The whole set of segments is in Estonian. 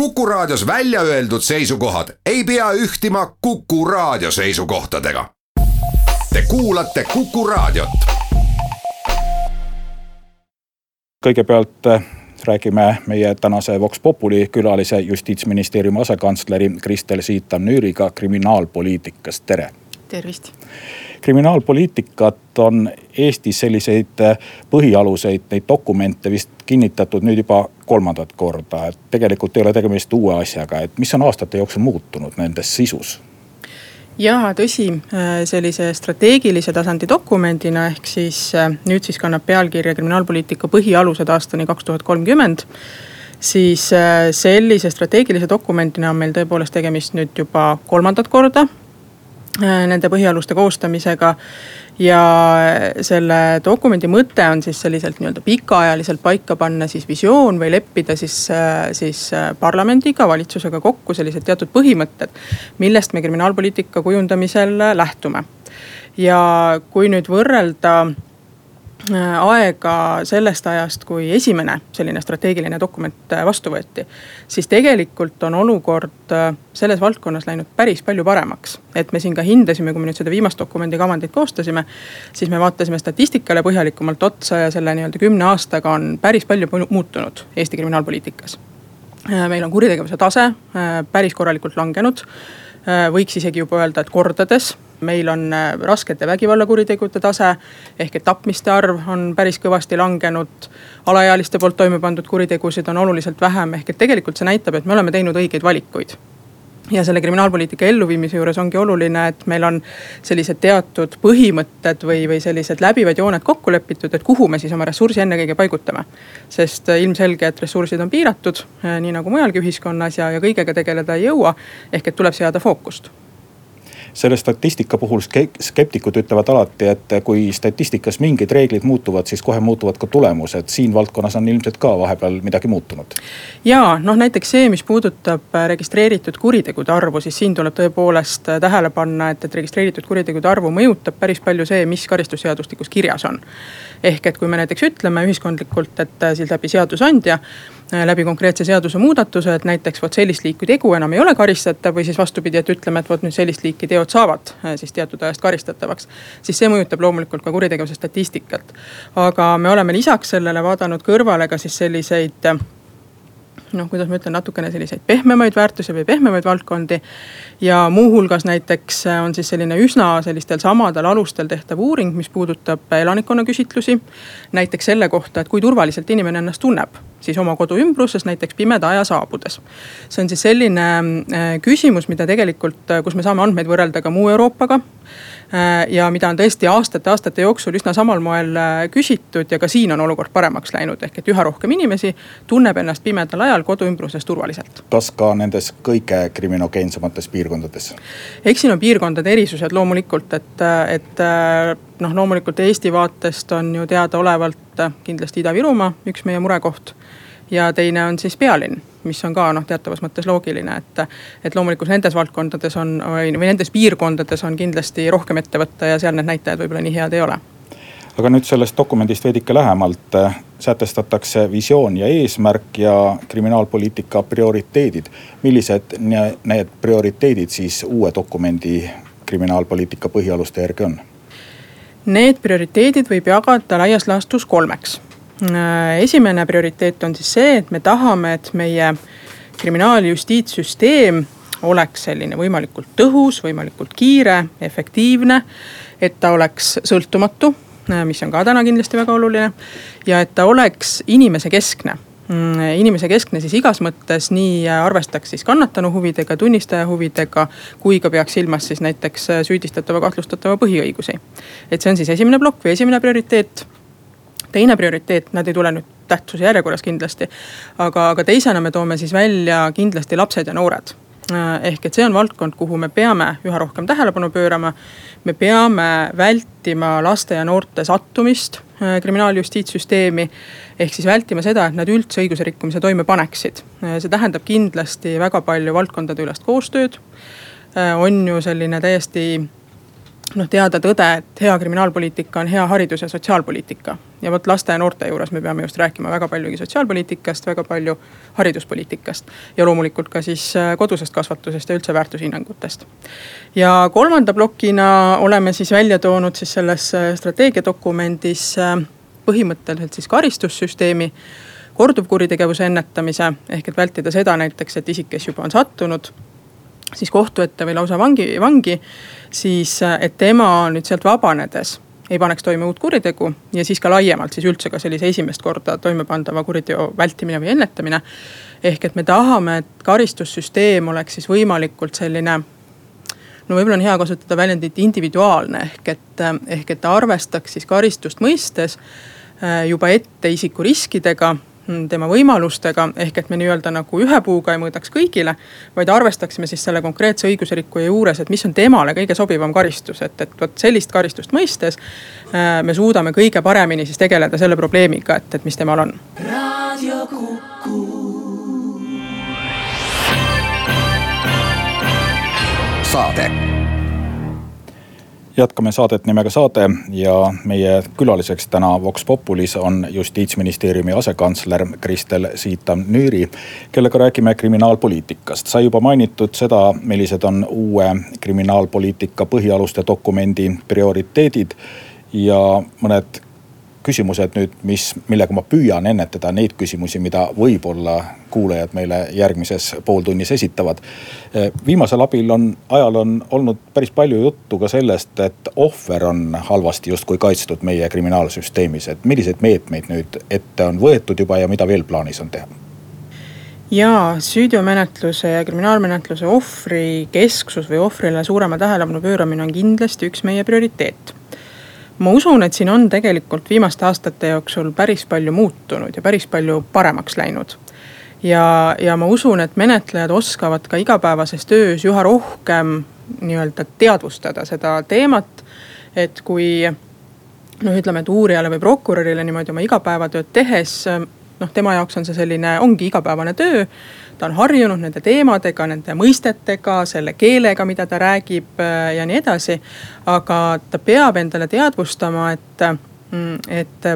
Kuku Raadios välja öeldud seisukohad ei pea ühtima Kuku Raadio seisukohtadega. Te kuulate Kuku Raadiot. kõigepealt äh, räägime meie tänase Vox Populi külalise, justiitsministeeriumi asekantsleri Kristel Siitam-Nüüriga kriminaalpoliitikast, tere. Tervist kriminaalpoliitikat on Eestis selliseid äh, põhialuseid, neid dokumente vist kinnitatud nüüd juba kolmandat korda, et tegelikult ei ole tegemist uue asjaga, et mis on aastate jooksul muutunud nendes sisus? ja tõsi, äh, sellise strateegilise tasandi dokumendina ehk siis äh, nüüd siis kannab pealkirja kriminaalpoliitika põhialused aastani kaks tuhat kolmkümmend siis sellise strateegilise dokumendina on meil tõepoolest tegemist nüüd juba kolmandat korda nende põhialuste koostamisega. ja selle dokumendi mõte on siis selliselt nii-öelda pikaajaliselt paika panna siis visioon või leppida siis, äh, siis äh, parlamendiga, valitsusega kokku sellised teatud põhimõtted. millest me kriminaalpoliitika kujundamisel lähtume. ja kui nüüd võrrelda Äh, aega sellest ajast, kui esimene selline strateegiline dokument äh, vastu võeti. siis tegelikult on olukord äh, selles valdkonnas läinud päris palju paremaks. et me siin ka hindasime, kui me nüüd seda viimast dokumendi kavandit koostasime. siis me vaatasime statistikale põhjalikumalt otsa ja selle nii-öelda kümne aastaga on päris palju muutunud Eesti kriminaalpoliitikas. meil on kuritegevuse tase päris korralikult langenud võiks isegi juba öelda, et kordades meil on äh, raskete vägivallakuritegude tase ehk et tapmiste arv on päris kõvasti langenud. alaealiste poolt toime pandud kuritegusid on oluliselt vähem, ehk et tegelikult see näitab, et me oleme teinud õigeid valikuid ja selle kriminaalpoliitika elluviimise juures ongi oluline, et meil on sellised teatud põhimõtted või, või sellised läbivad jooned kokku lepitud, et kuhu me siis oma ressursi ennekõike paigutame. sest äh, ilmselge, et ressursid on piiratud, äh, nii nagu mujalgi ühiskonnas ja, ja kõigega tegeleda ei jõua. ehk et tuleb seada fookust selle statistika puhul skeptikud ütlevad alati, et kui statistikas mingid reeglid muutuvad, siis kohe muutuvad ka tulemused. siin valdkonnas on ilmselt ka vahepeal midagi muutunud. ja noh, näiteks see, mis puudutab registreeritud kuritegude arvu, siis siin tuleb tõepoolest tähele panna, et, et registreeritud kuritegude arvu mõjutab päris palju see, mis karistusseadustikus kirjas on. ehk et kui me näiteks ütleme ühiskondlikult, et siis läbi seadusandja läbi konkreetse seadusemuudatuse, et näiteks vot sellist liiki tegu enam ei ole karistatav või siis vastupidi, et ütleme, et vot nüüd sellist liiki teod saavad äh, siis teatud ajast karistatavaks. siis see mõjutab loomulikult ka kuritegevuse statistikat. aga me oleme lisaks sellele vaadanud kõrvale ka siis selliseid noh, kuidas ma ütlen, natukene selliseid pehmemaid väärtusi või pehmemaid valdkondi. ja muuhulgas näiteks on siis selline üsna sellistel samadel alustel tehtav uuring, mis puudutab elanikkonnaküsitlusi. näiteks selle kohta, et kui turvaliselt inimene ennast tunneb siis oma kodu ümbruses näiteks pimeda aja saabudes. see on siis selline äh, küsimus, mida tegelikult, äh, kus me saame andmeid võrrelda ka muu Euroopaga Äh, ja mida on tõesti aastate-aastate jooksul üsna samal moel äh, küsitud ja ka siin on olukord paremaks läinud, ehk et üha rohkem inimesi tunneb ennast pimedal ajal kodu ümbruses turvaliselt. kas ka nendes kõige kriminogeensemates piirkondades? eks siin on piirkondade erisused loomulikult, et, et noh, loomulikult Eesti vaatest on ju teadaolevalt kindlasti Ida-Virumaa üks meie murekoht ja teine on siis pealinn, mis on ka noh, teatavas mõttes loogiline, et. et loomulikult nendes valdkondades on või, või nendes piirkondades on kindlasti rohkem ette võtta ja seal need näitajad võib-olla nii head ei ole aga nüüd sellest dokumendist veidike lähemalt äh, sätestatakse visioon ja eesmärk ja kriminaalpoliitika prioriteedid. millised need prioriteedid siis uue dokumendi kriminaalpoliitika põhialuste järgi on? Need prioriteedid võib jagada laias laastus kolmeks esimene prioriteet on siis see, et me tahame, et meie kriminaaljustiitssüsteem oleks selline võimalikult tõhus, võimalikult kiire, efektiivne. et ta oleks sõltumatu, äh, mis on ka täna kindlasti väga oluline. ja et ta oleks inimese keskne mm, inimese keskne siis igas mõttes nii arvestaks siis kannatanu huvidega, tunnistaja huvidega. kui ka peaks silmas siis näiteks süüdistatava, kahtlustatava põhiõigusi. et see on siis esimene plokk või esimene prioriteet teine prioriteet, nad ei tule nüüd tähtsuse järjekorras kindlasti. aga, aga teisena me toome siis välja kindlasti lapsed ja noored ehk et see on valdkond, kuhu me peame üha rohkem tähelepanu pöörama. me peame vältima laste ja noorte sattumist äh, kriminaaljustiitssüsteemi. ehk siis vältima seda, et nad üldse õigusrikkumise toime paneksid. Äh, see tähendab kindlasti väga palju valdkondade ülest koostööd. Äh, on ju selline täiesti noh teada tõde, et hea kriminaalpoliitika on hea haridus- ja sotsiaalpoliitika. ja vot laste ja noorte juures me peame just rääkima väga paljugi sotsiaalpoliitikast, väga palju hariduspoliitikast. ja loomulikult ka siis äh, kodusest kasvatusest ja üldse väärtushinnangutest. ja kolmanda plokina oleme siis välja toonud siis selles äh, strateegiadokumendis äh, põhimõtteliselt siis karistussüsteemi korduvkuritegevuse ennetamise, ehk et vältida seda näiteks, et isik, kes juba on sattunud siis kohtu ette või lausa vangi, vangi, siis et tema nüüd sealt vabanedes ei paneks toime uut kuritegu ja siis ka laiemalt siis üldse ka sellise esimest korda toimepandava kuriteo vältimine või ennetamine. ehk et me tahame, et karistussüsteem oleks siis võimalikult selline no võib-olla on hea kasutada väljendit individuaalne ehk et, ehk et ta arvestaks siis karistust mõistes äh, juba ette isiku riskidega tema võimalustega, ehk et me nii-öelda nagu ühe puuga ei mõõdaks kõigile. vaid arvestaksime siis selle konkreetse õigusrikkuja juures, et mis on temale kõige sobivam karistus, et, et vot sellist karistust mõistes. Äh, me suudame kõige paremini siis tegeleda selle probleemiga, et, et mis temal on. raadio Kuku. saade jätkame saadet nimega Saade ja meie külaliseks täna Vox Populis on justiitsministeeriumi asekantsler Kristel Siitam-Nüüri, kellega räägime kriminaalpoliitikast. sai juba mainitud seda, millised on uue kriminaalpoliitika põhialuste dokumendi prioriteedid ja mõned küsimused nüüd, mis, millega ma püüan ennetada neid küsimusi, mida võib-olla kuulajad meile järgmises pooltunnis esitavad. viimasel abil on, ajal on olnud päris palju juttu ka sellest, et ohver on halvasti justkui kaitstud meie kriminaalsüsteemis, et milliseid meetmeid nüüd ette on võetud juba ja mida veel plaanis on teha? jaa, süüteomenetluse ja kriminaalmenetluse ohvri kesksus või ohvrile suurema tähelepanu pööramine on kindlasti üks meie prioriteet ma usun, et siin on tegelikult viimaste aastate jooksul päris palju muutunud ja päris palju paremaks läinud. ja, ja ma usun, et menetlejad oskavad ka igapäevases töös üha rohkem nii-öelda teadvustada seda teemat. et kui noh, ütleme, et uurijale või prokurörile niimoodi oma igapäevatööd tehes noh, tema jaoks on see selline, ongi igapäevane töö ta on harjunud nende teemadega, nende mõistetega, selle keelega, mida ta räägib äh, ja nii edasi. aga ta peab endale teadvustama, et, mm, et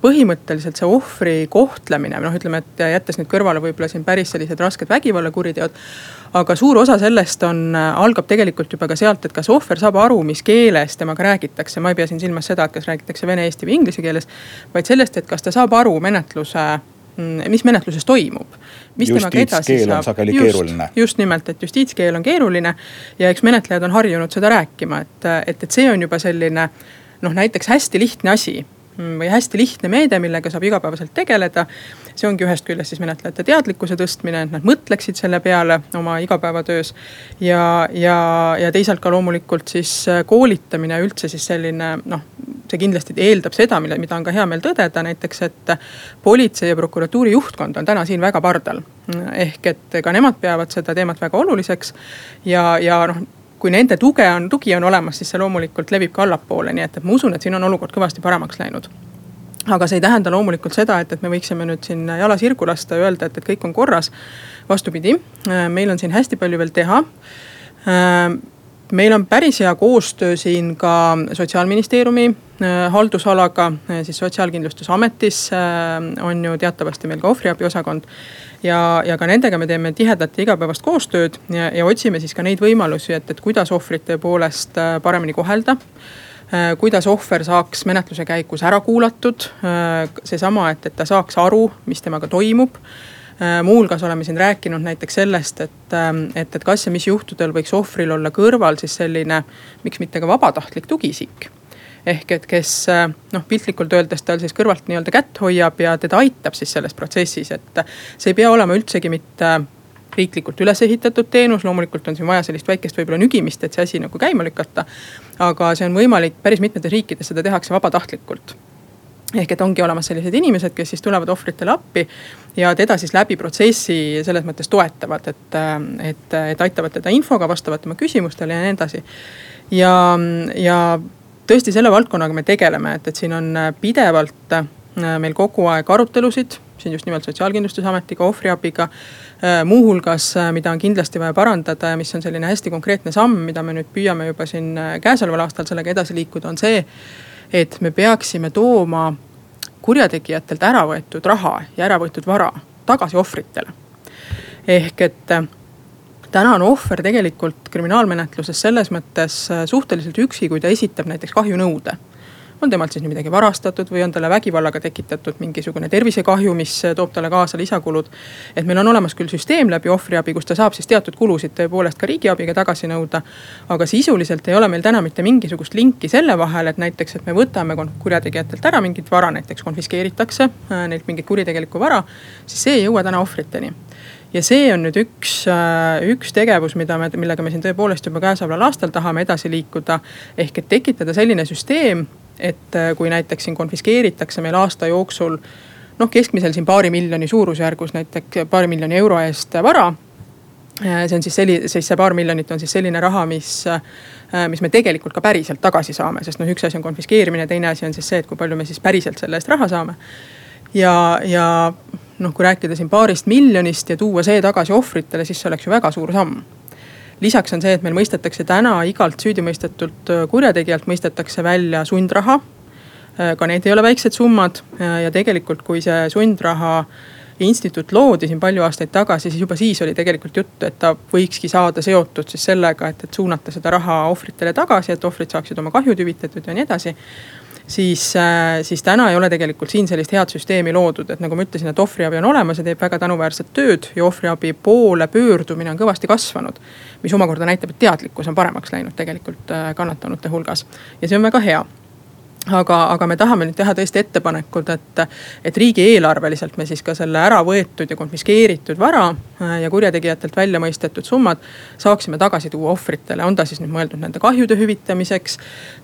põhimõtteliselt see ohvri kohtlemine, noh, ütleme, et jättes nüüd kõrvale võib-olla siin päris sellised rasked vägivallakuriteod. aga suur osa sellest on, algab tegelikult juba ka sealt, et kas ohver saab aru, mis keeles temaga räägitakse. ma ei pea siin silmas seda, et kas räägitakse vene, eesti või inglise keeles, vaid sellest, et kas ta saab aru menetluse mis menetluses toimub. justiitskeel on sageli just, keeruline. just nimelt, et justiitskeel on keeruline ja eks menetlejad on harjunud seda rääkima, et, et, et see on juba selline noh, näiteks hästi lihtne asi Mm, või hästi lihtne meede, millega saab igapäevaselt tegeleda. see ongi ühest küljest siis menetlejate teadlikkuse tõstmine, et nad mõtleksid selle peale oma igapäevatöös. ja, ja, ja teisalt ka loomulikult siis koolitamine üldse siis selline noh, see kindlasti eeldab seda, mille, mida on ka hea meel tõdeda, näiteks, et politsei ja prokuratuuri juhtkond on täna siin väga pardal. ehk et ka nemad peavad seda teemat väga oluliseks ja, ja noh kui nende tuge on, tugi on olemas, siis see loomulikult levib ka allapoole, nii et, et ma usun, et siin on olukord kõvasti paremaks läinud aga see ei tähenda loomulikult seda, et, et me võiksime nüüd siin jala sirgu lasta ja öelda, et, et kõik on korras. vastupidi, meil on siin hästi palju veel teha meil on päris hea koostöö siin ka sotsiaalministeeriumi haldusalaga, siis Sotsiaalkindlustusametis on ju teatavasti meil ka ohvriabiosakond ja, ja ka nendega me teeme tihedat ja igapäevast koostööd ja, ja otsime siis ka neid võimalusi, et, et kuidas ohvrit tõepoolest äh, paremini kohelda äh, kuidas ohver saaks menetluse käigus ära kuulatud. Äh, seesama, et, et ta saaks aru, mis temaga toimub. Muuhulgas oleme siin rääkinud näiteks sellest, et, et, et kas ja mis juhtudel võiks ohvril olla kõrval siis selline, miks mitte ka vabatahtlik tugiisik ehk et kes noh, piltlikult öeldes tal siis kõrvalt nii-öelda kätt hoiab ja teda aitab siis selles protsessis, et see ei pea olema üldsegi mitte riiklikult üles ehitatud teenus, loomulikult on siin vaja sellist väikest võib-olla nügimist, et see asi nagu käima lükata. aga see on võimalik, päris mitmetes riikides seda tehakse vabatahtlikult ehk et ongi olemas sellised inimesed, kes siis tulevad ohvritele appi ja teda siis läbi protsessi selles mõttes toetavad, et, et, et aitavad teda infoga, vastavad tema küsimustele ja nii edasi. ja, ja tõesti selle valdkonnaga me tegeleme, et, et siin on äh, pidevalt äh, meil kogu aeg arutelusid siin just nimelt Sotsiaalkindlustusametiga, ohvriabiga. muuhulgas, mida on kindlasti vaja parandada ja mis on selline hästi konkreetne samm, mida me nüüd püüame juba siin käesoleval aastal sellega edasi liikuda, on see. Et me peaksime tooma kurjategijatelt ära võetud raha ja ära võetud vara tagasi ohvritele. ehk et täna on ohver tegelikult kriminaalmenetluses selles mõttes suhteliselt üksi, kui ta esitab näiteks kahjunõude on temalt siis midagi varastatud või on talle vägivallaga tekitatud mingisugune tervisekahju, mis toob talle kaasa lisakulud. et meil on olemas küll süsteem läbi ohvriabi, kus ta saab siis teatud kulusid tõepoolest ka riigiabiga tagasi nõuda. aga sisuliselt ei ole meil täna mitte mingisugust linki selle vahel, et näiteks, et me võtame kurjategijatelt ära mingit vara, näiteks konfiskeeritakse äh, neilt mingit kuritegelikku vara, siis see ei jõua täna ohvriteni ja see on nüüd üks, äh, üks tegevus, mida me, millega me siin tõepoolest juba käesoleval aastal tahame edasi liikuda. ehk et tekitada selline süsteem, et äh, kui näiteks siin konfiskeeritakse meil aasta jooksul noh, keskmisel siin paari miljoni suurusjärgus näiteks paari miljoni euro eest vara. Äh, see on siis selline, siis see paar miljonit on siis selline raha, mis, äh, mis me tegelikult ka päriselt tagasi saame, sest noh, üks asi on konfiskeerimine, teine asi on siis see, et kui palju me siis päriselt selle eest raha saame. ja, ja noh, kui rääkida siin paarist miljonist ja tuua see tagasi ohvritele, siis see oleks ju väga suur samm lisaks on see, et meil mõistetakse täna igalt süüdimõistetult äh, kurjategijalt mõistetakse välja sundraha. Äh, ka need ei ole väiksed summad äh, ja tegelikult, kui see sundraha instituut loodi siin palju aastaid tagasi, siis juba siis oli tegelikult juttu, et ta võikski saada seotud siis sellega, et, et suunata seda raha ohvritele tagasi, et ohvrid saaksid oma kahjud hüvitatud ja nii edasi siis, äh, siis täna ei ole tegelikult siin sellist head süsteemi loodud, et nagu ma ütlesin, et ohvriabi on olemas ja teeb väga tänuväärset tööd ja ohvriabi poole pöördumine on kõvasti kasvanud. mis omakorda näitab, et teadlikkus on paremaks läinud tegelikult äh, kannatanute hulgas ja see on väga hea aga, aga me tahame nüüd teha tõesti ettepanekud, et, et riigieelarveliselt me siis ka selle ära võetud ja konfiskeeritud vara äh, ja kurjategijatelt välja mõistetud summad saaksime tagasi tuua ohvritele, on ta siis nüüd mõeldud nende kahjude hüvitamiseks,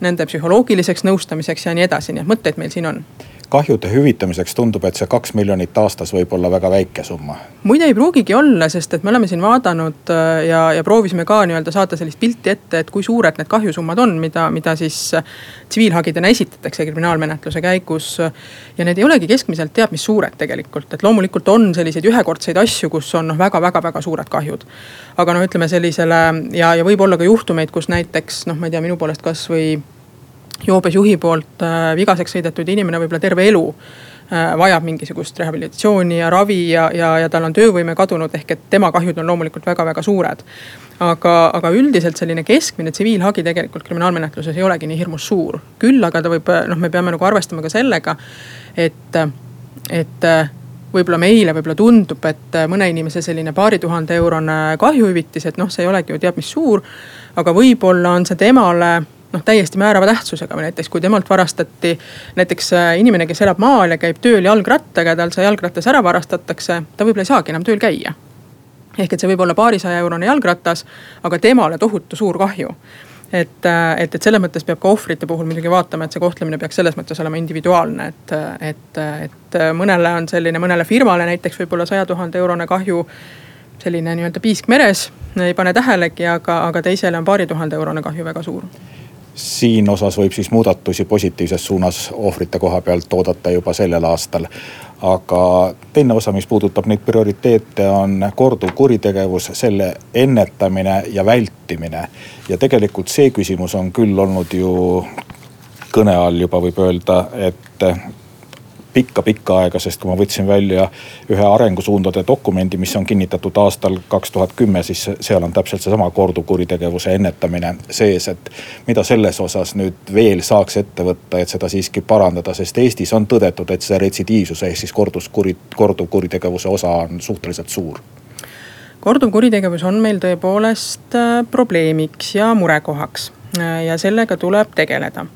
nende psühholoogiliseks nõustamiseks ja nii edasi, nii et mõtteid meil siin on kahjude hüvitamiseks tundub, et see kaks miljonit aastas võib olla väga väike summa. muide ei pruugigi olla, sest et me oleme siin vaadanud äh, ja, ja proovisime ka nii-öelda saada sellist pilti ette, et kui suured need kahjusummad on, mida, mida siis äh, tsiviilhagidena esitatakse kriminaalmenetluse käigus. ja need ei olegi keskmiselt teab mis suured tegelikult, et loomulikult on selliseid ühekordseid asju, kus on noh väga-väga-väga suured kahjud. aga no ütleme sellisele ja, ja võib olla ka juhtumeid, kus näiteks noh, ma ei tea, minu poolest kasvõi joobes juhi poolt äh, vigaseks sõidetud inimene võib-olla terve elu äh, vajab mingisugust rehabilitatsiooni ja ravi ja, ja, ja tal on töövõime kadunud, ehk et tema kahjud on loomulikult väga-väga suured. aga, aga üldiselt selline keskmine tsiviilhagi tegelikult kriminaalmenetluses ei olegi nii hirmus suur. küll aga ta võib, noh, me peame nagu arvestama ka sellega, et, et võib-olla meile võib-olla tundub, et mõne inimese selline paari tuhande eurone kahjuhüvitis, et noh, see ei olegi ju teab mis suur. aga võib-olla on see temale noh, täiesti määrava tähtsusega või näiteks kui temalt varastati näiteks äh, inimene, kes elab maal ja käib tööl jalgrattaga ja tal see jalgratas ära varastatakse, ta võib-olla ei saagi enam tööl käia. ehk et see võib olla paarisaja eurone jalgratas, aga temale tohutu suur kahju et, äh, et, et selles mõttes peab ka ohvrite puhul muidugi vaatama, et see kohtlemine peaks selles mõttes olema individuaalne, et, et, et mõnele on selline, mõnele firmale näiteks võib-olla saja tuhande eurone kahju selline nii-öelda piisk meres, ei pane tähelegi, aga, aga teisele on paari tuhande eurone kahju väga suur siin osas võib siis muudatusi positiivses suunas ohvrite koha pealt oodata juba sellel aastal. aga teine osa, mis puudutab neid prioriteete, on korduv kuritegevus, selle ennetamine ja vältimine. ja tegelikult see küsimus on küll olnud ju kõne all juba võib öelda, et pikka-pikka aega, sest kui ma võtsin välja ühe arengusuundade dokumendi, mis on kinnitatud aastal kaks tuhat kümme, siis seal on täpselt seesama korduvkuritegevuse ennetamine sees, et. mida selles osas nüüd veel saaks ette võtta, et seda siiski parandada, sest Eestis on tõdetud, et see retsidiivsuse ehk siis korduskuri, korduvkuritegevuse osa on suhteliselt suur korduvkuritegevus on meil tõepoolest äh, probleemiks ja murekohaks äh, ja sellega tuleb tegeleda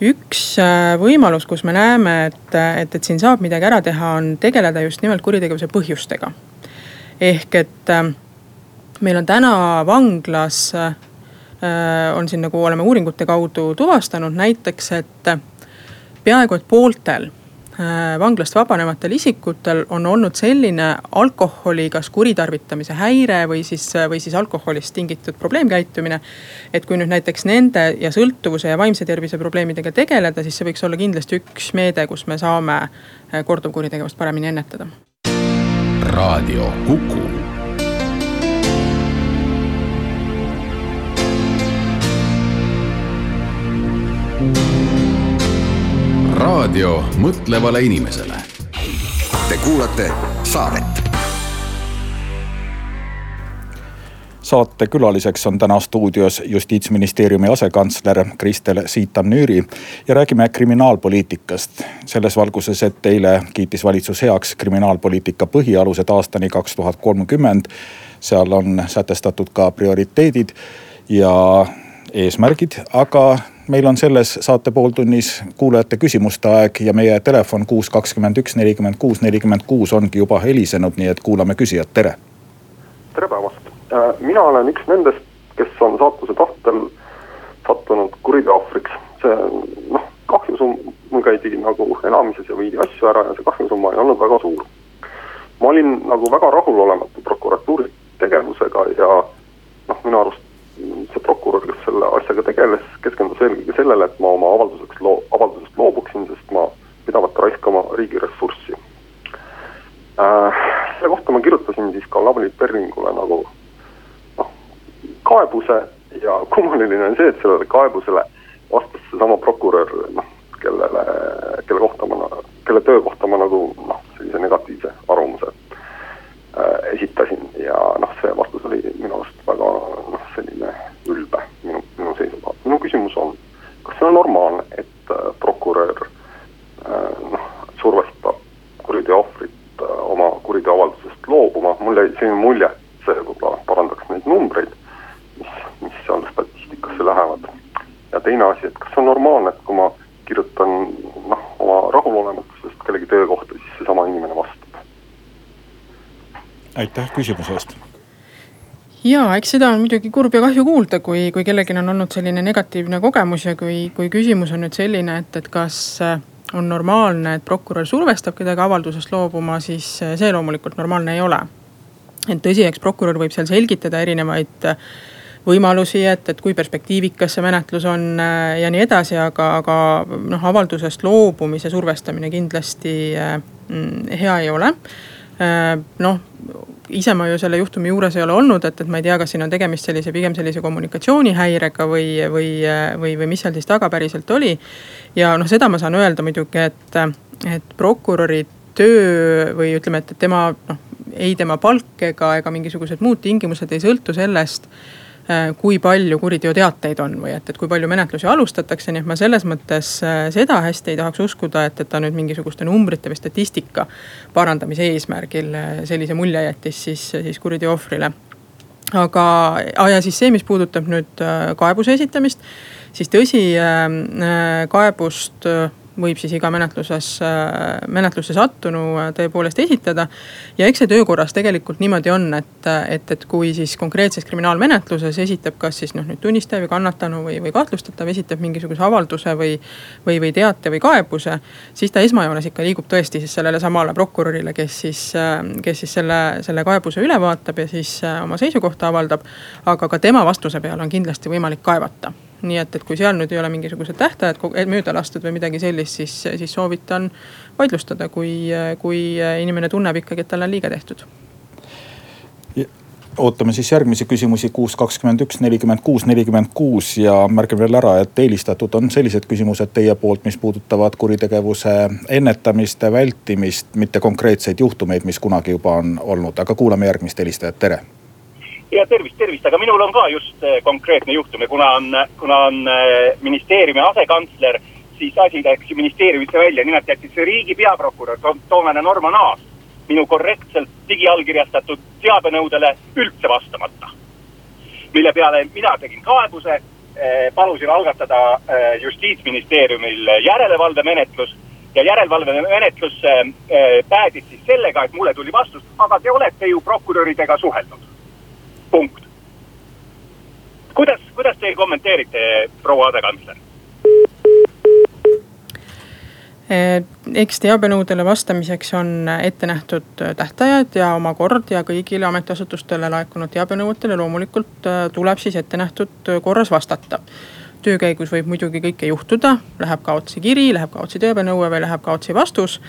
üks äh, võimalus, kus me näeme, et, et, et siin saab midagi ära teha, on tegeleda just nimelt kuritegevuse põhjustega. ehk et äh, meil on täna vanglas, äh, on siin nagu oleme uuringute kaudu tuvastanud näiteks, et peaaegu et pooltel vanglast vabanevatel isikutel on olnud selline alkoholi kas kuritarvitamise häire või siis, või siis alkoholist tingitud probleemkäitumine. et kui nüüd näiteks nende ja sõltuvuse ja vaimse tervise probleemidega tegeleda, siis see võiks olla kindlasti üks meede, kus me saame korduvkuritegevust paremini ennetada. raadio Kuku raadio mõtlevale inimesele. Te kuulate saadet. saate külaliseks on täna stuudios justiitsministeeriumi asekantsler Kristel Siitam-Nüüri ja räägime kriminaalpoliitikast. selles valguses, et eile kiitis valitsus heaks kriminaalpoliitika põhialused aastani kaks tuhat kolmkümmend. seal on sätestatud ka prioriteedid ja eesmärgid, aga meil on selles saate pooltunnis kuulajate küsimuste aeg ja meie telefon kuus, kakskümmend üks, nelikümmend kuus, nelikümmend kuus ongi juba helisenud, nii et kuulame küsijat, tere. tere päevast, äh, mina olen üks nendest, kes on saatuse tahtel sattunud kuriteo ohvriks. see noh, kahjusumma, käidi nagu elamises ja viidi asju ära ja see kahjusumma ei olnud väga suur. ma olin nagu väga rahulolematu prokuratuuri tegevusega ja noh, minu arust see prokurör, kes selle asjaga tegeles, keskendus eelkõige sellele, et ma oma avalduseks loo-, avaldusest loobuksin, sest ma pidavat raiskama riigi ressurssi äh,. selle kohta ma kirjutasin siis ka Lavly Perlingule nagu noh, kaebuse ja kummaline on see, et sellele kaebusele vastas seesama prokurör, noh, kellele, kelle kohta ma, kelle töö kohta ma nagu noh, sellise negatiivse arvamuse äh, esitasin ja noh, see vastus oli minu arust väga noh, selline ülbe minu, minu seisukohalt. minu küsimus on, kas see on normaalne, et äh, prokurör äh, noh, survestab kuriteo ohvrit äh, oma kuriteoavaldusest loobuma, mul jäi selline mulje, et see võib-olla parandaks neid numbreid, mis, mis seal statistikasse lähevad. ja teine asi, et kas on normaalne, et kui ma kirjutan noh, oma rahulolematusest kellegi töö kohta, siis seesama inimene vastab. aitäh küsimuse eest ja eks seda on muidugi kurb ja kahju kuulda, kui, kui kellelgi on olnud selline negatiivne kogemus ja kui, kui küsimus on nüüd selline, et, et kas äh, on normaalne, et prokurör survestab kedagi avaldusest loobuma, siis äh, see loomulikult normaalne ei ole. et tõsi, eks prokurör võib seal selgitada erinevaid äh, võimalusi, et, et kui perspektiivikas see menetlus on ja nii edasi, aga, aga noh, avaldusest loobumise survestamine kindlasti mm, hea ei ole noh, ise ma ju selle juhtumi juures ei ole olnud, et, et ma ei tea, kas siin on tegemist sellise, pigem sellise kommunikatsioonihäirega või, või, või, või mis seal siis taga päriselt oli. ja noh, seda ma saan öelda muidugi, et, et prokuröri töö või ütleme, et tema noh, ei tema palk ega, ega mingisugused muud tingimused ei sõltu sellest kui palju kuriteoteateid on või et, et kui palju menetlusi alustatakse, nii et ma selles mõttes äh, seda hästi ei tahaks uskuda, et, et ta nüüd mingisuguste numbrite või statistika parandamise eesmärgil äh, sellise mulje jättis siis, siis kuriteo ohvrile. Aga, ja siis see, mis puudutab nüüd kaebuse esitamist, siis tõsi, kaebust võib siis iga menetluses, menetlusse sattunu tõepoolest esitada. ja eks see töökorras tegelikult niimoodi on, et, et, et kui siis konkreetses kriminaalmenetluses esitab kas siis noh, nüüd tunnistaja või kannatanu või, või kahtlustatav esitab mingisuguse avalduse või, või, või teate või kaebuse. siis ta esmajoones ikka liigub tõesti siis sellele samale prokurörile, kes siis, kes siis selle, selle kaebuse üle vaatab ja siis oma seisukohta avaldab. aga ka tema vastuse peale on kindlasti võimalik kaevata nii et, et kui seal nüüd ei ole mingisugused tähtajad mööda lastud või midagi sellist, siis, siis soovitan vaidlustada, kui, kui inimene tunneb ikkagi, et talle on liiga tehtud. Ootame siis järgmisi küsimusi. Kuus, kakskümmend üks, nelikümmend kuus, nelikümmend kuus ja märgin veel ära, et eelistatud on sellised küsimused teie poolt, mis puudutavad kuritegevuse ennetamist, vältimist, mitte konkreetseid juhtumeid, mis kunagi juba on olnud, aga kuulame järgmist helistajat, tere ja tervist, tervist, aga minul on ka just äh, konkreetne juhtum ja kuna on, kuna on äh, ministeeriumi asekantsler, siis asi läks ju ministeeriumisse välja, nimelt jättis riigi peaprokurör toonane Norman Aas minu korrektselt digiallkirjastatud teabenõudele üldse vastamata. mille peale mina tegin kaebuse, äh, palusin algatada justiitsministeeriumil järelevalvemenetlus ja järelevalvemenetlus päädis siis sellega, et mulle tuli vastus, aga te olete ju prokuröridega suhelnud punkt. kuidas, kuidas teie kommenteerite, proua asekantsler? eks teabenõudele vastamiseks on ette nähtud tähtajad ja oma kord ja kõigile ametiasutustele laekunud teabenõuetele loomulikult tuleb siis ette nähtud korras vastata töö käigus võib muidugi kõike juhtuda, läheb kaotsi kiri, läheb kaotsi teabenõue või läheb kaotsi vastus.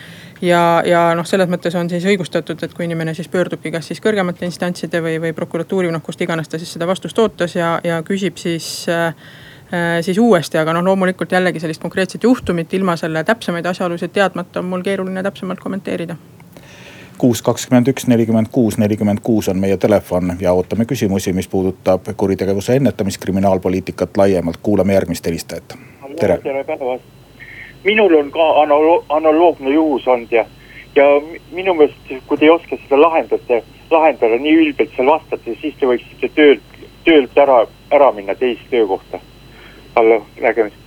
ja, ja noh, selles mõttes on siis õigustatud, et kui inimene siis pöördubki kas siis kõrgemate instantside või, või prokuratuuri, noh kust iganes ta siis seda vastust ootas ja, ja küsib siis äh, siis uuesti, aga noh, loomulikult jällegi sellist konkreetset juhtumit ilma selle täpsemaid asjaolusid teadmata on mul keeruline täpsemalt kommenteerida kuus, kakskümmend üks, nelikümmend kuus, nelikümmend kuus on meie telefon ja ootame küsimusi, mis puudutab kuritegevuse ennetamist, kriminaalpoliitikat laiemalt, kuulame järgmist helistajat. tere. tere päevast. minul on ka analo-, analoogne juhus olnud ja, ja minu meelest, kui te ei oska seda lahendada, lahendada nii ülbelt seal vastate, siis te võiksite töölt, töölt ära, ära minna teist töökohta. hallo, nägemist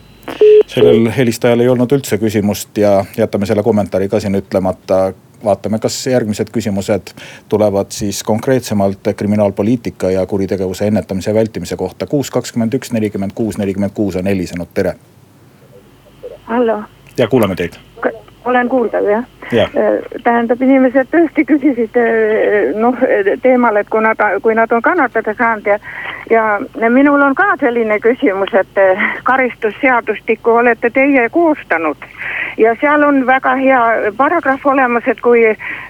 sellel helistajal ei olnud üldse küsimust ja jätame selle kommentaari ka siin ütlemata vaatame, kas järgmised küsimused tulevad siis konkreetsemalt kriminaalpoliitika ja kuritegevuse ennetamise ja vältimise kohta. kuus, kakskümmend üks, nelikümmend kuus, nelikümmend kuus on helisenud, tere. hallo. ja kuulame teid. olen kuuldav jah ja.? Äh, tähendab, inimesed tõesti küsisid äh, noh teemal, et kui nad, kui nad on kannatada saanud ja ja minul on ka selline küsimus, et eh, karistusseadustikku olete teie koostanud ja seal on väga hea paragrahv olemas, et kui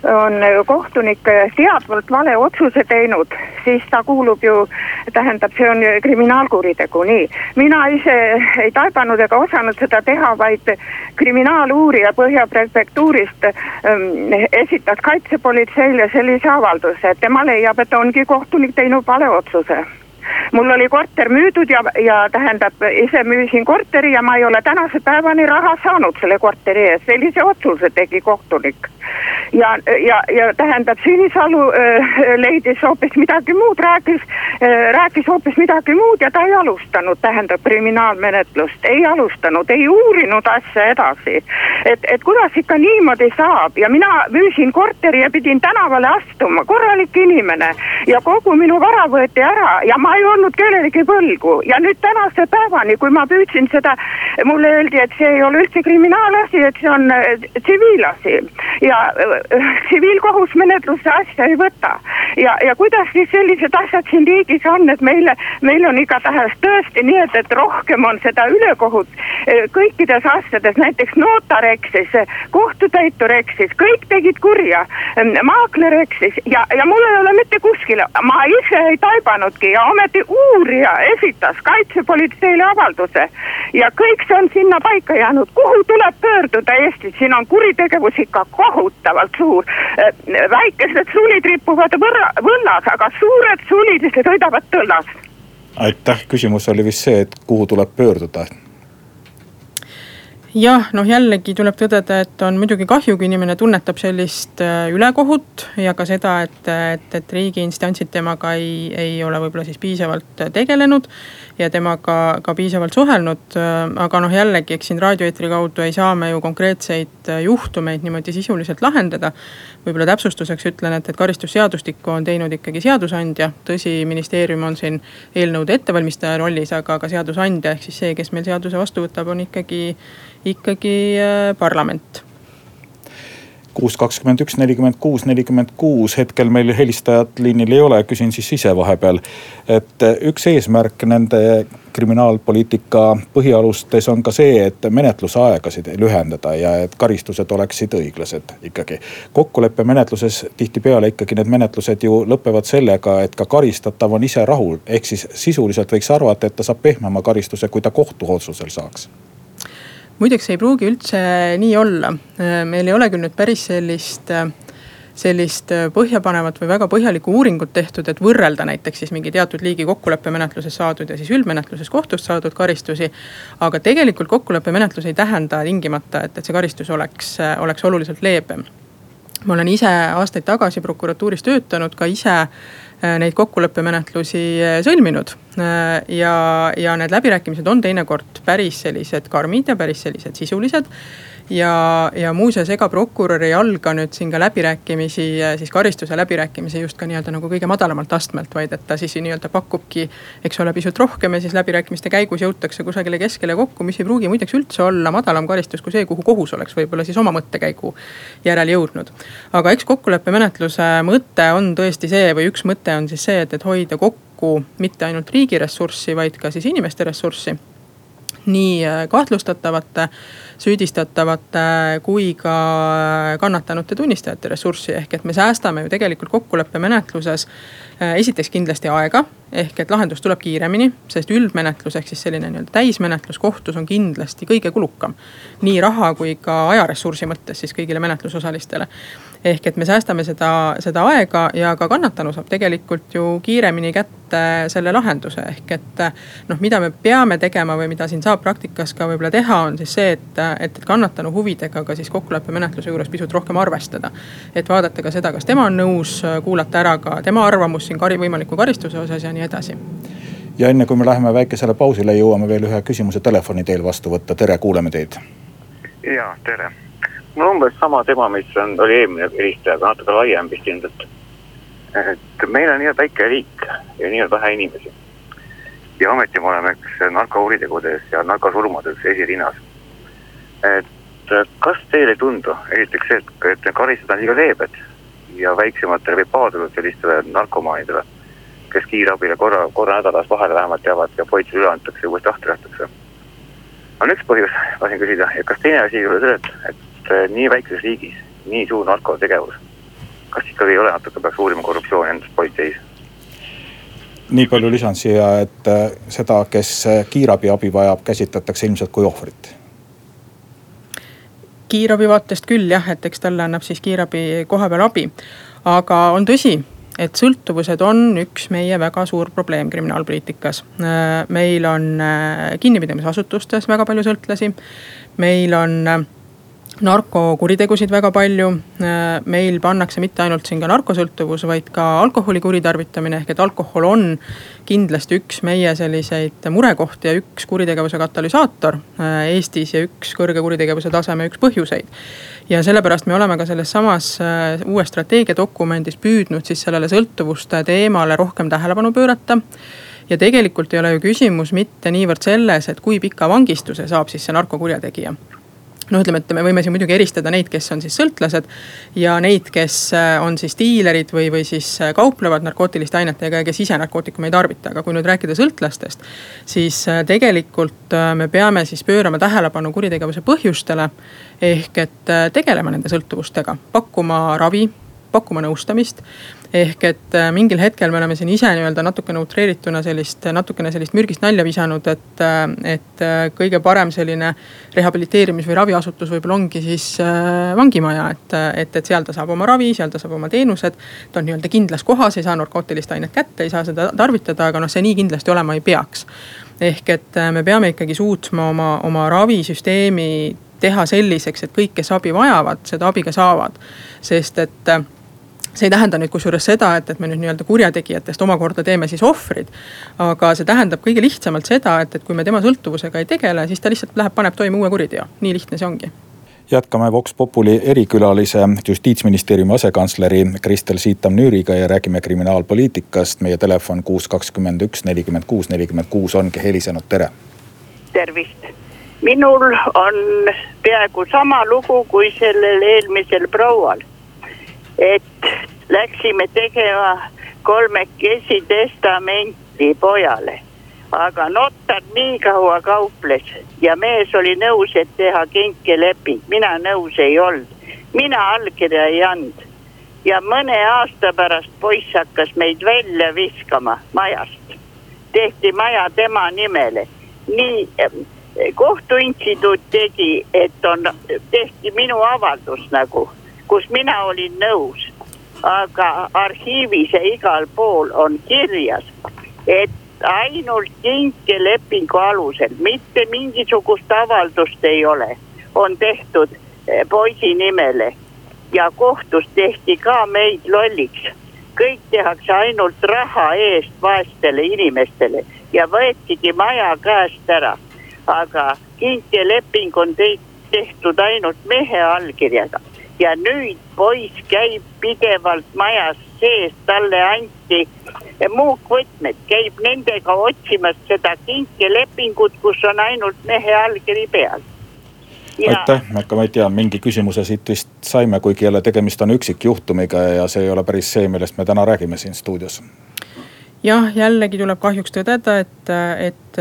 on kohtunik teadvalt vale otsuse teinud, siis ta kuulub ju, tähendab, see on kriminaalkuritegu, nii. mina ise ei taibanud ega osanud seda teha, vaid kriminaaluurija Põhja prefektuurist ähm, esitas kaitsepolitseile sellise avalduse, et tema leiab, et ongi kohtunik teinud vale otsuse mul oli korter müüdud ja, ja tähendab, ise müüsin korteri ja ma ei ole tänase päevani raha saanud selle korteri eest, sellise otsuse tegi kohtunik. ja, ja, ja tähendab, Sinisalu äh, leidis hoopis midagi muud, rääkis äh,, rääkis hoopis midagi muud ja ta ei alustanud, tähendab kriminaalmenetlust, ei alustanud, ei uurinud asja edasi. et, et kuidas ikka niimoodi saab? Ja mina müüsin korteri ja pidin tänavale astuma, korralik inimene. Ja kogu minu vara võeti ära ja ma ei olnud kellelegi võlgu. Ja nüüd tänase päevani, kui ma püüdsin seda, mulle öeldi, et see ei ole üldse kriminaalasi, et see on äh, tsiviilasi ja äh, tsiviilkohus menetlusse asja ei võta. ja, ja kuidas siis sellised asjad siin riigis on, et meile, meil on igatahes tõesti nii, et, et rohkem on seda ülekohut äh, kõikides asjades, näiteks notar eksis, kohtutäitur eksis, kõik tegid kurja, maakler eksis ja, ja mul ei ole mitte kuskile, ma ise ei taibanudki ja ometi uurija esitas kaitsepolitseile avalduse. Ja kõik see on sinna paika jäänud, kuhu tuleb pöörduda Eestis, siin on kuritegevus ikka kohutavalt suur. väikesed sulid ripuvad võrra, võllas, aga suured sulid sõidavad tõllas. aitäh, küsimus oli vist see, et kuhu tuleb pöörduda jah, noh jällegi tuleb tõdeda, et on muidugi kahju, kui inimene tunnetab sellist äh, ülekohut ja ka seda, et, et, et riigi instantsid temaga ei, ei ole võib-olla siis piisavalt tegelenud. ja temaga ka piisavalt suhelnud, äh, aga noh, jällegi, eks siin raadioeetri kaudu ei saa me ju konkreetseid äh, juhtumeid niimoodi sisuliselt lahendada. Võib-olla täpsustuseks ütlen, et, et karistusseadustikku on teinud ikkagi seadusandja, tõsi, ministeerium on siin eelnõude ettevalmistaja rollis, aga ka seadusandja ehk siis see, kes meil seaduse vastu võtab, on ikkagi ikkagi äh, parlament kuus, kakskümmend üks, nelikümmend kuus, nelikümmend kuus, hetkel meil helistajat liinil ei ole, küsin siis ise vahepeal. et äh, üks eesmärk nende kriminaalpoliitika põhialustes on ka see, et menetlusaegasid lühendada ja et karistused oleksid õiglased ikkagi. kokkuleppemenetluses tihtipeale ikkagi need menetlused ju lõpevad sellega, et ka karistatav on ise rahul. ehk siis sisuliselt võiks arvata, et ta saab pehmema karistuse, kui ta kohtuotsusel saaks muideks ei pruugi üldse nii olla, meil ei ole küll nüüd päris sellist sellist põhjapanevat või väga põhjalikku uuringut tehtud, et võrrelda näiteks siis mingi teatud liigi kokkuleppemenetluses saadud ja siis üldmenetluses kohtust saadud karistusi. aga tegelikult kokkuleppemenetlus ei tähenda tingimata, et, et see karistus oleks, oleks oluliselt leebem. ma olen ise aastaid tagasi prokuratuuris töötanud, ka ise neid kokkuleppemenetlusi sõlminud. Ja, ja need läbirääkimised on teinekord päris sellised karmid ja päris sellised sisulised ja, ja muuseas, ega prokurör ei alga nüüd siin ka läbirääkimisi, siis karistuse läbirääkimisi just ka nii-öelda nagu kõige madalamalt astmelt, vaid et ta siis nii-öelda pakubki, eks ole, pisut rohkem ja siis läbirääkimiste käigus jõutakse kusagile keskele kokku, mis ei pruugi muideks üldse olla madalam karistus kui see, kuhu kohus oleks võib-olla siis oma mõttekäigu järel jõudnud. aga eks kokkuleppemenetluse mõte on tõesti see või üks mõte on siis see, et, et hoida kokku mitte ainult riigi ressurssi, vaid ka siis inimeste ressurssi nii kahtlustatavate süüdistatavate kui ka kannatanute tunnistajate ressurssi. ehk et me säästame ju tegelikult kokkuleppemenetluses äh, esiteks kindlasti aega, ehk et lahendus tuleb kiiremini, sest üldmenetlus ehk siis selline nii-öelda täismenetlus kohtus on kindlasti kõige kulukam. nii raha kui ka ajaressursi mõttes siis kõigile menetlusosalistele ehk et me säästame seda, seda aega ja ka kannatanu saab tegelikult ju kiiremini kätte selle lahenduse, ehk et noh, mida me peame tegema või mida siin saab praktikas ka võib-olla teha, on siis see, et, et, kannatanu huvidega ka siis kokkuleppemenetluse juures pisut rohkem arvestada. et vaadata ka seda, kas tema on nõus, kuulata ära ka tema arvamus siin kari, võimaliku karistuse osas ja nii edasi ja enne kui me läheme väikesele pausile, jõuame veel ühe küsimuse telefoni teel vastu võtta, tere, kuuleme teid. ja tere mul on umbes sama teema, mis on, oli eelmine helistaja, aga natuke laiem vist ilmselt. et meil on nii väike riik ja nii vähe inimesi. ja ometi me oleme üks narkokuritegudes ja narkosurmades esirinnas. et kas teile ei tundu, esiteks see, et, et karistused on liiga leebed ja väiksematele võib paaduda sellistele narkomaanidele, kes kiirabile korra, korra nädalas vahele vähemalt jäävad ja politseile üle antakse ja uuesti lahti lastakse. on üks põhjus, tahtsin küsida ja kas teine asi ei ole see, et, et et nii väikeses riigis nii suur narkotegevus, kas ikkagi ei ole natuke, peaks uurima korruptsiooni endas politseis? nii palju lisan siia, et äh, seda, kes äh, kiirabi abi vajab, käsitletakse ilmselt kui ohvrit kiirabi vaatest küll jah, et eks talle annab siis kiirabi kohapeal abi. aga on tõsi, et sõltuvused on üks meie väga suur probleem kriminaalpoliitikas. Meil on kinnipidamisasutustes väga palju sõltlasi. meil on narkokuritegusid väga palju. Meil pannakse mitte ainult siin ka narkosõltuvus, vaid ka alkoholi kuritarvitamine, ehk et alkohol on kindlasti üks meie selliseid murekohti ja üks kuritegevuse katalüsaator äh, Eestis ja üks kõrge kuritegevuse taseme üks põhjuseid. ja sellepärast me oleme ka selles samas äh, uues strateegiadokumendis püüdnud siis sellele sõltuvuste teemale rohkem tähelepanu pöörata ja tegelikult ei ole ju küsimus mitte niivõrd selles, et kui pika vangistuse saab siis see narkokurjategija noh, ütleme, et me võime siin muidugi eristada neid, kes on siis sõltlased ja neid, kes äh, on siis diilerid või, või siis äh, kauplevad narkootiliste ainetega ja kes ise narkootikume ei tarvita, aga kui nüüd rääkida sõltlastest. siis äh, tegelikult me peame siis pöörama tähelepanu kuritegevuse põhjustele. ehk et tegelema nende sõltuvustega, pakkuma ravi, pakkuma nõustamist ehk et äh, mingil hetkel me oleme siin ise nii-öelda natukene utreerituna sellist, natukene sellist mürgist nalja visanud, et, äh, et äh, kõige parem selline rehabiliteerimis- või raviasutus võib-olla ongi siis vangimaja, et, et, et seal ta saab oma ravi, seal ta saab oma teenused. ta on nii-öelda kindlas kohas, ei saa narkootilist ainet kätte, ei saa seda tarvitada, aga noh, see nii kindlasti olema ei peaks. ehk et me peame ikkagi suutma oma, oma ravisüsteemi teha selliseks, et kõik, kes abi vajavad, seda abi ka saavad. sest et see ei tähenda nüüd kusjuures seda, et, et me nüüd nii-öelda kurjategijatest omakorda teeme siis ohvrid. aga see tähendab kõige lihtsamalt seda, et, et kui me tema sõltuvusega ei tegele, siis ta lihtsalt läheb, paneb toime uue kuriteo, nii lihtne see ongi jätkame Vox Populi erikülalise, justiitsministeeriumi asekantsleri Kristel Siitam-Nüüriga ja räägime kriminaalpoliitikast. meie telefon kuus, kakskümmend üks, nelikümmend kuus, nelikümmend kuus ongi helisenud, tere. tervist, minul on peaaegu sama lugu kui sellel eelmisel proual et läksime tegema kolmekesi testamenti pojale. aga notar nii kaua kauples ja mees oli nõus, et teha kinkeleping, mina nõus ei olnud. mina allkirja ei andnud ja mõne aasta pärast poiss hakkas meid välja viskama majast. tehti maja tema nimele, nii kohtuinstituut tegi, et on, tehti minu avaldus nagu kus mina olin nõus. aga arhiivis ja igal pool on kirjas, et ainult kinkelepingu alusel, mitte mingisugust avaldust ei ole, on tehtud eh, poisi nimele. ja kohtus tehti ka meid lolliks. kõik tehakse ainult raha eest vaestele inimestele ja võetigi maja käest ära. aga kinkieleping on tehtud ainult mehe allkirjaga ja nüüd poiss käib pidevalt majas sees, talle anti muukvõtmed, käib nendega otsimas seda kinkelepingut, kus on ainult mehe allkiri peal. Aitäh, aga ma ei tea, mingi küsimuse siit vist saime, kuigi jälle tegemist on üksikjuhtumiga ja see ei ole päris see, millest me täna räägime siin stuudios jah, jällegi tuleb kahjuks tõdeda, et, et,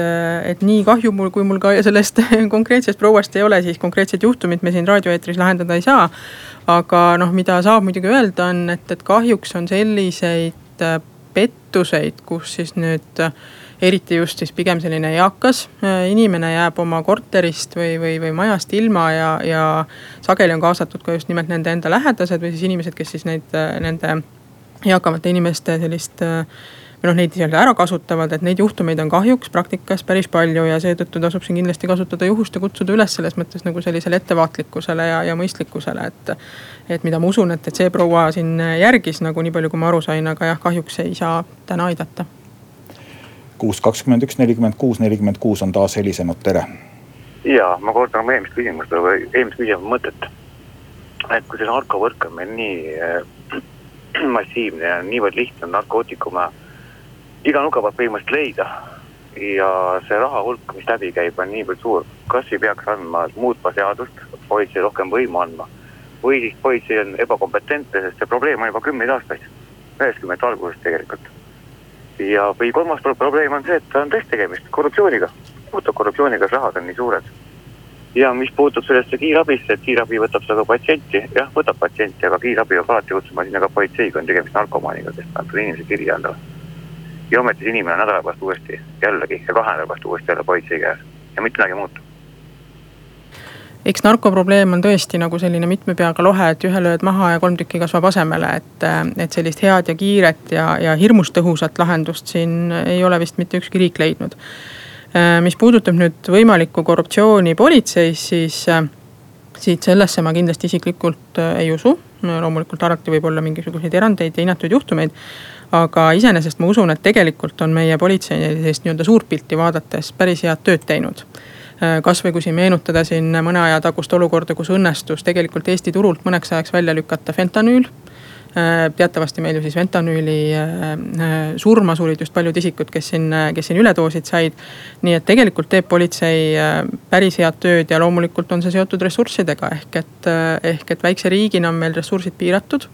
et nii kahju mul, kui mul ka sellest konkreetsest prouast ei ole, siis konkreetset juhtumit me siin raadioeetris lahendada ei saa. aga noh, mida saab muidugi öelda, on, et, et kahjuks on selliseid pettuseid, kus siis nüüd eriti just siis pigem selline eakas äh, inimene jääb oma korterist või, või, või majast ilma ja, ja sageli on kaasatud ka just nimelt nende enda lähedased või siis inimesed, kes siis neid, äh, nende eakamate inimeste sellist äh, või noh, neid nii-öelda ära kasutavad, et neid juhtumeid on kahjuks praktikas päris palju ja seetõttu tasub siin kindlasti kasutada juhust ja kutsuda üles selles mõttes nagu sellisele ettevaatlikkusele ja, ja mõistlikkusele, et. et mida ma usun, et, et see proua siin järgis nagu nii palju, kui ma aru sain, aga jah, kahjuks ei saa täna aidata kuus, kakskümmend üks, nelikümmend kuus, nelikümmend kuus on taas helisenud, tere. ja ma kordan oma eelmist küsimust või eelmist küsimuse mõtet. et kui see narkovõrk on meil nii äh, massiivne ja niivõrd lihtne narkootikume iga nuka pealt põhimõtteliselt leida. ja see raha hulk, mis läbi käib, on niivõrd suur, kas ei peaks andma, muutma seadust, politsei rohkem võimu andma. või siis politsei on ebakompetentne, sest see probleem on juba kümneid aastaid, üheksakümnendate algusest tegelikult ja, või kolmas probleem on see, et on tõesti tegemist korruptsiooniga, puhtalt korruptsiooniga, rahad on nii suured. ja mis puutub sellesse kiirabisse, et kiirabi võtab seda patsienti, jah, võtab patsienti, aga kiirabi peab alati kutsuma sinna ka politsei, kui on tegemist narkomaaniga, kes paneb inimese kirja endale. Ja ometi see inimene nädala pärast uuesti jällegi ja kahe nädala pärast uuesti jälle politsei käes ja mitte midagi muutub eks narkoprobleem on tõesti nagu selline mitme peaga lohe, et ühe lööd maha ja kolm tükki kasvab asemele, et, et sellist head ja kiiret ja, ja hirmus tõhusat lahendust siin ei ole vist mitte ükski riik leidnud. mis puudutab nüüd võimalikku korruptsiooni politseis, siis siit sellesse ma kindlasti isiklikult ei usu. loomulikult alati võib olla mingisuguseid erandeid ja hinnatud juhtumeid. Aga iseenesest ma usun, et tegelikult on meie politsei sellist nii-öelda suurt pilti vaadates päris head tööd teinud. Äh, kasvõi kui siin meenutada siin mõne aja tagust olukorda, kus õnnestus tegelikult Eesti turult mõneks ajaks välja lükata fentanüül. Äh, teatavasti meil ju siis fentanüüli äh, surma surid just paljud isikud, kes siin, kes siin üledoosid said. nii et tegelikult teeb politsei päris head tööd ja loomulikult on see seotud ressurssidega. Ehk et, ehk et väikse riigina on meil ressursid piiratud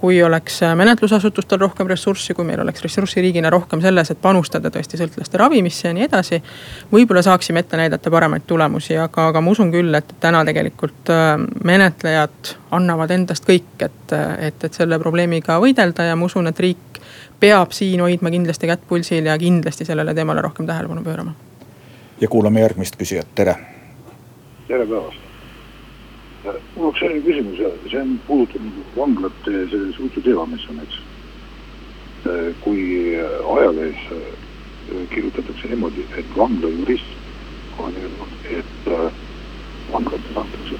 kui oleks äh, menetlusasutustel rohkem ressurssi, kui meil oleks ressurssi riigina rohkem selles, et panustada tõesti sõltlaste ravimisse ja nii edasi. võib-olla saaksime ette näidata paremaid tulemusi, aga, aga ma usun küll, et täna tegelikult äh, menetlejad annavad endast kõik, et, et, et selle probleemiga võidelda ja ma usun, et riik peab siin hoidma kindlasti kätt pulsil ja kindlasti sellele teemale rohkem tähelepanu pöörama. ja kuulame järgmist küsijat, tere. tere päevast mul oleks selline küsimus ja see on puudutab vanglate selle suurte teema, mis on, eks. kui ajalehes äh, kirjutatakse niimoodi, et vanglajurist on öelnud, et äh, vanglates antakse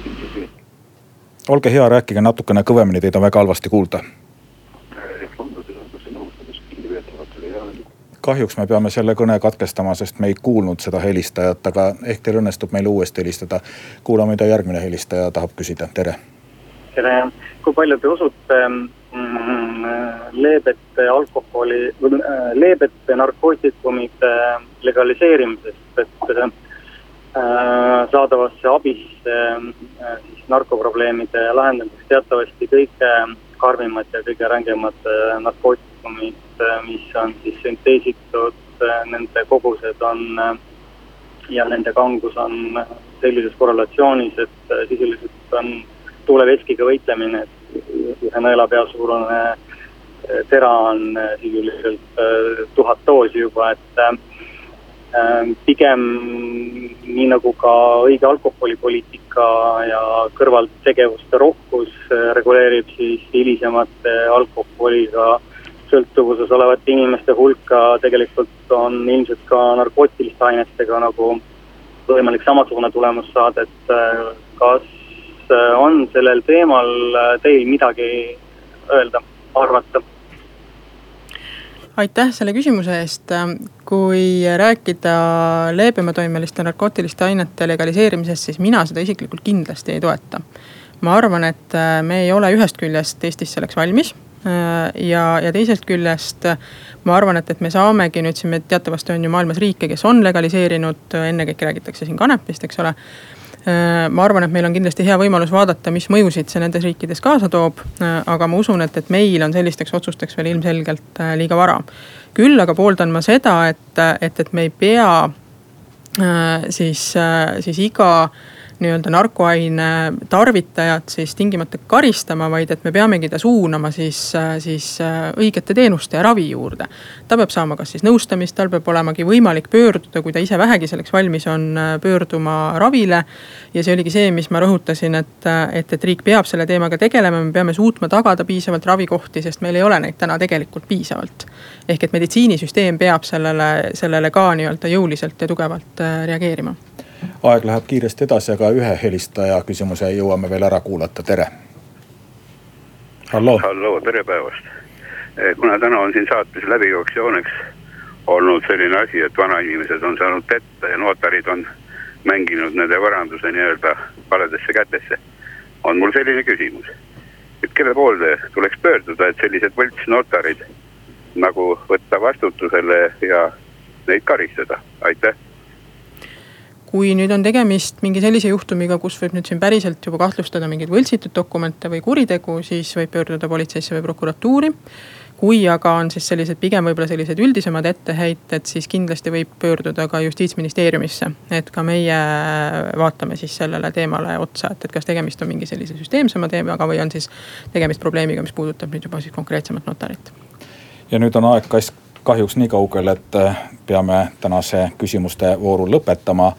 olge hea, rääkige natukene kõvemini, teid on väga halvasti kuulda kahjuks me peame selle kõne katkestama, sest me ei kuulnud seda helistajat, aga ehk teil õnnestub meile uuesti helistada. kuulame, mida järgmine helistaja tahab küsida, tere. tere, kui palju te usute mm, leebete alkoholi, äh, leebete narkootikumide legaliseerimisest, et äh, saadavasse abisse äh, siis narkoprobleemide lahendamiseks teatavasti kõige karmimad ja kõige rängemad narkootikumid Äh, mis on siis sünteesitud, äh, nende kogused on äh, ja nende kangus on sellises korrelatsioonis, et sisuliselt on tuuleveskiga võitlemine, et ühe nõelapea suurune tera on sisuliselt tuhat doosi juba, et pigem nii nagu ka õige alkoholipoliitika ja kõrvaltegevuste rohkus reguleerib siis hilisemate alkoholiga sõltuvuses olevate inimeste hulka tegelikult on ilmselt ka narkootiliste ainetega nagu võimalik samasugune tulemus saada, et äh, kas äh, on sellel teemal äh, teil midagi öelda, arvata? aitäh selle küsimuse eest. kui rääkida leebematoimeliste narkootiliste ainete legaliseerimisest, siis mina seda isiklikult kindlasti ei toeta. ma arvan, et me ei ole ühest küljest Eestis selleks valmis ja, ja teisest küljest ma arvan, et, et me saamegi nüüd siin, teatavasti on ju maailmas riike, kes on legaliseerinud, ennekõike räägitakse siin kanepist, eks ole Äh, ma arvan, et meil on kindlasti hea võimalus vaadata, mis mõjusid see nendes riikides kaasa toob. Äh, aga ma usun, et, et meil on sellisteks otsusteks veel ilmselgelt äh, liiga vara. küll aga pooldan ma seda, et, et, et me ei pea siis, siis iga nii-öelda narkoaine tarvitajat siis tingimata karistama, vaid et me peamegi ta suunama siis, siis õigete teenuste ja ravi juurde. ta peab saama kas siis nõustamist, tal peab olemagi võimalik pöörduda, kui ta ise vähegi selleks valmis on, pöörduma ravile. ja see oligi see, mis ma rõhutasin, et, et, et riik peab selle teemaga tegelema, me peame suutma tagada piisavalt ravikohti, sest meil ei ole neid täna tegelikult piisavalt. ehk et meditsiinisüsteem peab sellele, sellele ka nii-öelda jõuliselt ja tugevalt reageerima aeg läheb kiiresti edasi, aga ühe helistaja küsimuse jõuame veel ära kuulata, tere. halloo. halloo, tere päevast. Eh, kuna täna on siin saates läbijooksjooneks olnud selline asi, et vanainimesed on saanud petta ja notarid on mänginud nende varanduse nii-öelda valedesse kätesse. on mul selline küsimus, et kelle poolde tuleks pöörduda, et sellised võltsnotarid nagu võtta vastutusele ja neid karistada, aitäh kui nüüd on tegemist mingi sellise juhtumiga, kus võib nüüd siin päriselt juba kahtlustada mingeid võltsitud dokumente või kuritegu, siis võib pöörduda politseisse või prokuratuuri. kui aga on siis sellised pigem võib-olla sellised üldisemad etteheited, siis kindlasti võib pöörduda ka justiitsministeeriumisse. et ka meie vaatame siis sellele teemale otsa, et, et kas tegemist on mingi sellise süsteemsema teemaga või on siis tegemist probleemiga, mis puudutab nüüd juba siis konkreetsemat notarit. ja nüüd on aeg kas kahjuks nii kaugel, et peame tänase küsimuste vooru lõpetama.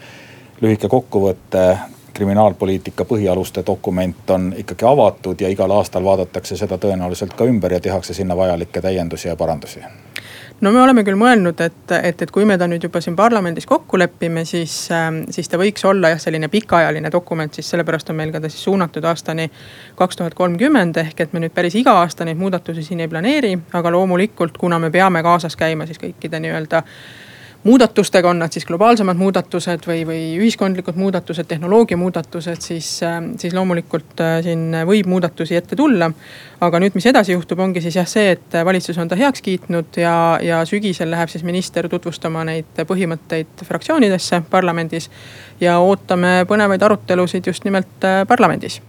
Lühike kokkuvõte. Kriminaalpoliitika põhialuste dokument on ikkagi avatud ja igal aastal vaadatakse seda tõenäoliselt ka ümber ja tehakse sinna vajalikke täiendusi ja parandusi no me oleme küll mõelnud, et, et, et kui me ta nüüd juba siin parlamendis kokku lepime, siis, ähm, siis ta võiks olla jah, selline pikaajaline dokument, siis sellepärast on meil ka ta siis suunatud aastani kaks tuhat kolmkümmend. ehk et me nüüd päris iga aasta neid muudatusi siin ei planeeri, aga loomulikult, kuna me peame kaasas käima siis kõikide nii-öelda muudatustega, on nad siis globaalsemad muudatused või, või ühiskondlikud muudatused, tehnoloogia muudatused, siis, ähm, siis loomulikult äh, siin võib muudatusi ette tulla. aga nüüd, mis edasi juhtub, ongi siis jah see, et valitsus on ta heaks kiitnud ja, ja sügisel läheb siis minister tutvustama neid põhimõtteid fraktsioonidesse parlamendis. ja ootame põnevaid arutelusid just nimelt äh, parlamendis